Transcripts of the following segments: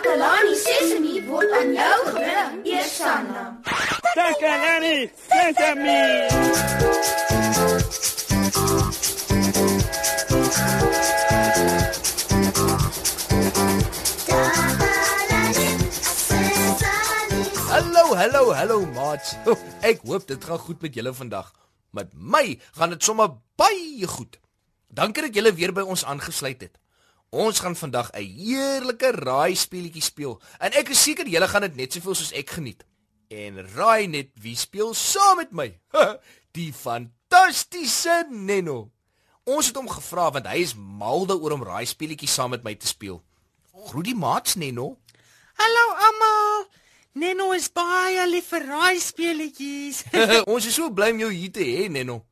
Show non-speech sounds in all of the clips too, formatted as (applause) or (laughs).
Takalani Sesemi word aan jou gebring, Eersanna. Takalani Sesemi. Hallo, hallo, hallo maats. Ek hoop dit gaan goed met julle vandag. Met my gaan dit sommer baie goed. Dankie dat julle weer by ons aangesluit het. Ons gaan vandag 'n heerlike raai speletjie speel en ek is seker julle gaan dit net soveel soos ek geniet. En raai net wie speel saam met my? (laughs) Die fantastiese Neno. Ons het hom gevra want hy is mal daaroor om raai speletjies saam met my te speel. Groet die maats Neno. Hallo almal. Neno is baie lief vir raai speletjies. (laughs) (laughs) ons is so bly om jou hier te hê Neno.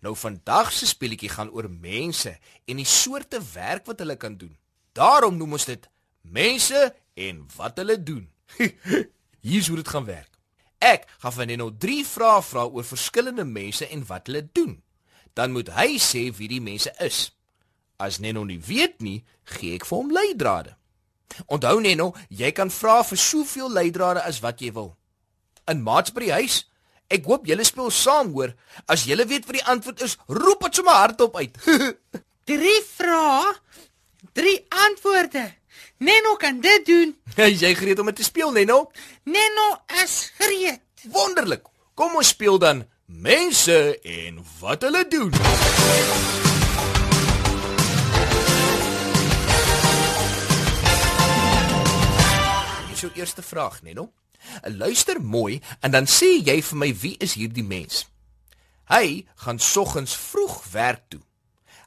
Nou vandag se speletjie gaan oor mense en die soorte werk wat hulle kan doen. Daarom noem ons dit mense en wat hulle doen. (laughs) Hier's hoe dit gaan werk. Ek gaan van Neno 3 vrae vra oor verskillende mense en wat hulle doen. Dan moet hy sê wie die mense is. As Neno nie weet nie, gee ek vir hom leidrade. Onthou Neno, jy kan vra vir soveel leidrade as wat jy wil. In maats by die huis Ek hoop julle speel saam hoor. As julle weet wat die antwoord is, roep dit sommer hardop uit. (laughs) drie vrae, drie antwoorde. Neno kan dit doen. (laughs) Is jy gereed om te speel, Neno? Neno is gereed. Wonderlik. Kom ons speel dan mense en wat hulle doen. Hier is jou eerste vraag, Neno. Luister mooi en dan sê jy vir my wie is hierdie mens? Hy gaan soggens vroeg werk toe.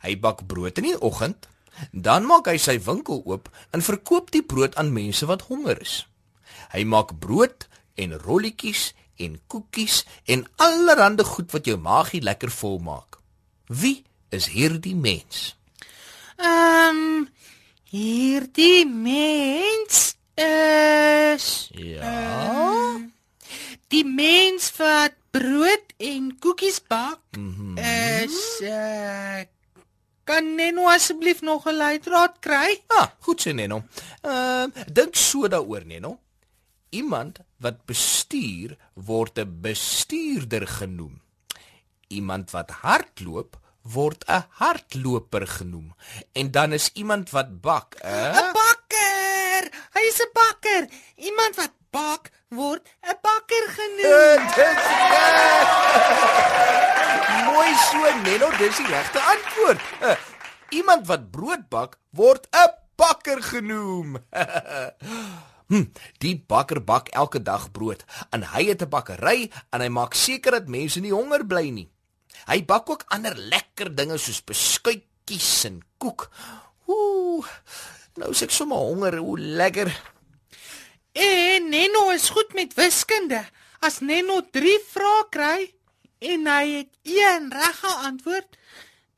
Hy bak brood in die oggend, dan maak hy sy winkel oop en verkoop die brood aan mense wat honger is. Hy maak brood en rolletjies en koekies en allerlei goed wat jou maagie lekker vol maak. Wie is hierdie mens? Ehm um, hierdie mens is Ja. Uh, die mens wat brood en koekies bak mm -hmm. is uh, kan Neno asseblief nog 'n leidraad kry? Ah, goed sê Neno. Ehm uh, dink so daaroor Neno. Iemand wat bestuur word 'n bestuurder genoem. Iemand wat hardloop word 'n hardloper genoem. En dan is iemand wat bak 'n uh? Hy is 'n bakker. Iemand wat bak word 'n bakker genoem. Mooi so, Neno, dis die regte antwoord. Uh, iemand wat brood bak word 'n bakker genoem. (laughs) hm, die bakker bak elke dag brood en hy het 'n bakkery en hy maak seker dat mense nie honger bly nie. Hy bak ook ander lekker dinge soos beskuitjies en koek. Ooh. Nou is ek sommer honger, o lekker. En Neno is goed met wiskunde. As Neno 3 vrae kry en hy het een reg geantwoord,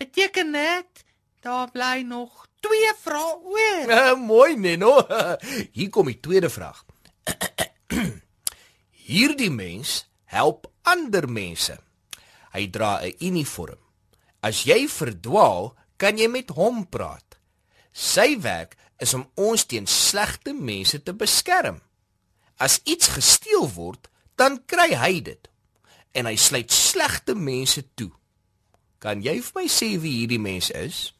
beteken dit daar bly nog 2 vrae oor. Uh, (laughs) mooi Neno. (laughs) Hier kom die tweede vraag. (clears throat) Hierdie mens help ander mense. Hy dra 'n uniform. As jy verdwaal, kan jy met hom praat. Sy werk is om ons teen slegte mense te beskerm. As iets gesteel word, dan kry hy dit. En hy sluit slegte mense toe. Kan jy vir my sê wie hierdie mens is?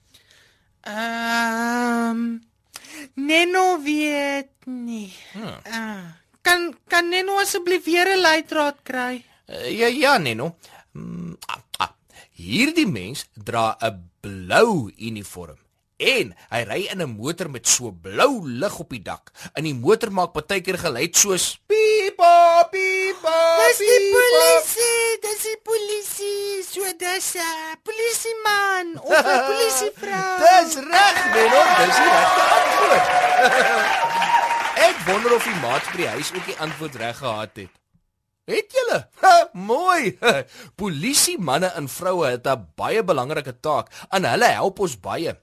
Ehm um, Neno weet nie. Hmm. Uh, kan kan Neno asseblief weer 'n leidraad kry? Uh, ja ja Neno. Mm, ah, ah. Hierdie mens dra 'n blou uniform. En hy ry in 'n motor met so blou lig op die dak. In die motor maak partykeer geluid soos pipa pipa. Dis die polisie, dis die polisie. So dis 'n uh, polisieman of 'n (laughs) polisievrou. dis reg, Menno, dis die regte antwoord. (laughs) Ek wonder of die maat by die huis ook die antwoord reg gehad het. Het julle? Mooi. (laughs) Polisie manne en vroue het 'n baie belangrike taak en hulle help ons baie.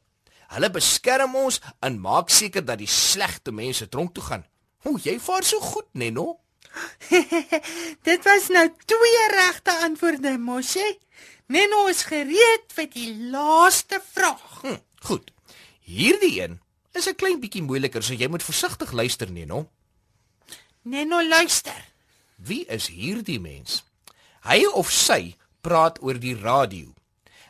Hulle beskerm ons en maak seker dat die slegte mense tronk toe gaan. O, jy vaar so goed, Neno. (laughs) Dit was nou twee regte antwoorde, Moshi. Neno is gereed vir die laaste vraag. Hm, goed. Hierdie een is 'n klein bietjie moeiliker, so jy moet versigtig luister, Neno. Neno luister. Wie is hierdie mens? Hy of sy praat oor die radio.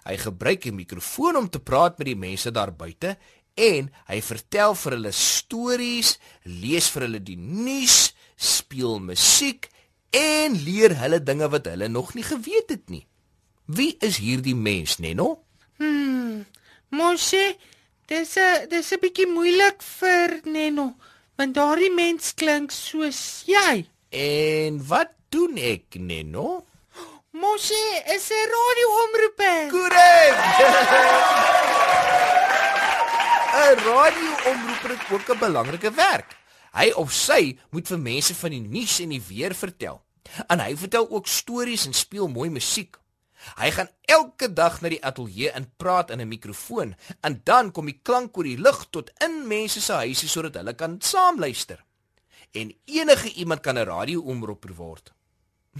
Hy gebruik 'n mikrofoon om te praat met die mense daar buite en hy vertel vir hulle stories, lees vir hulle die nuus, speel musiek en leer hulle dinge wat hulle nog nie geweet het nie. Wie is hierdie mens, Neno? Hmm. Mosie, dis 'n dis 'n bietjie moeilik vir Neno, want daardie mens klink soos jy. En wat doen ek, Neno? Mosie is 'n radioomroeper. Korrek. 'n Radioomroeper het ook 'n belangrike werk. Hy of sy moet vir mense van die nuus en die weer vertel. En hy vertel ook stories en speel mooi musiek. Hy gaan elke dag na die ateljee en praat in 'n mikrofoon en dan kom die klank oor die lug tot in mense se huise sodat hulle kan saamluister. En enige iemand kan 'n radioomroeper word.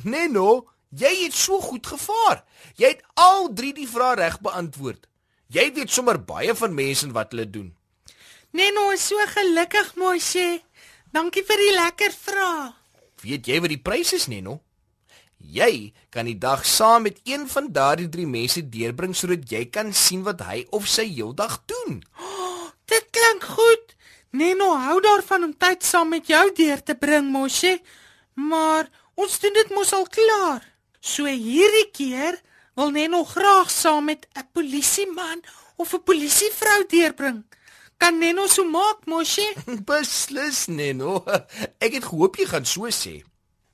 Neno, jy het so goed gevaar. Jy het al 3 die vrae reg beantwoord. Jy weet sommer baie van mense en wat hulle doen. Neno is so gelukkig, Mosie. Dankie vir die lekker vrae. Weet jy wat die prys is, Neno? Jy kan die dag saam met een van daardie 3 mense deurbring sodat jy kan sien wat hy of sy heeldag doen. Dit klink goed. Neno hou daarvan om tyd saam met jou deur te bring, Mosie. Maar ons doen dit mos al klaar. So hierdie keer wil Neno graag saam met 'n polisieman of 'n polisievrou deurbring. Kan Neno so maak, Mosie? (laughs) Beslis, Neno. Ek het gehoop jy gaan so sê.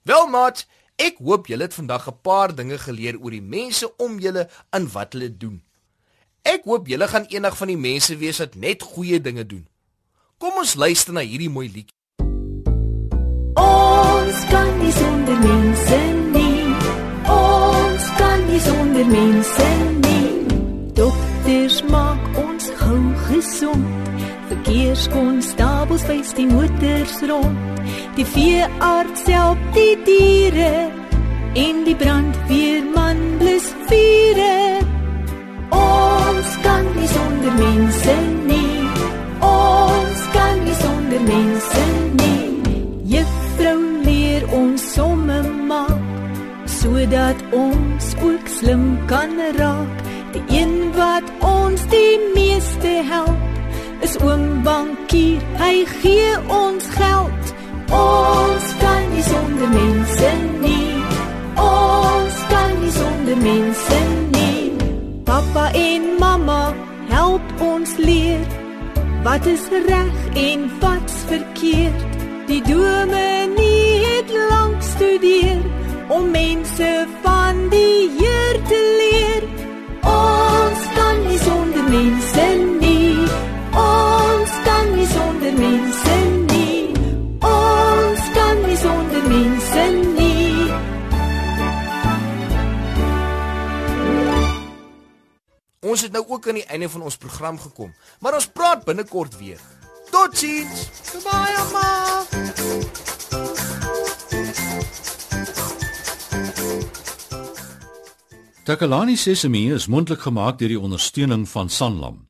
Wel, maat, ek hoop julle het vandag 'n paar dinge geleer oor die mense om julle en wat hulle doen. Ek hoop julle gaan eendag van die mense wees wat net goeie dinge doen. Kom ons luister na hierdie mooi liedjie. Ons kan nie sonder mense nie. Mense nie. Dokters maak ons gou gesond. Verkeerskonstabels wys die motors rond. Die veearts help die diere en die brandweerman blus vure. Is oom bankier. Hy gee ons geld. Ons kan nie sonder mense nie. Ons kan nie sonder mense nie. Pappa en mamma help ons leer wat is reg en wat's verkeerd. Die dominee het lank studeer om mense van die Heer te leer. Ons kan nie sonder mense nie. Ons kan nie sonder mense nie. Ons kan nie sonder mense nie. Ons het nou ook aan die einde van ons program gekom, maar ons praat binnekort weer. Totsiens. Goodbye, mamma. Takalani Sesemi is mondelik gemaak deur die ondersteuning van Sanlam.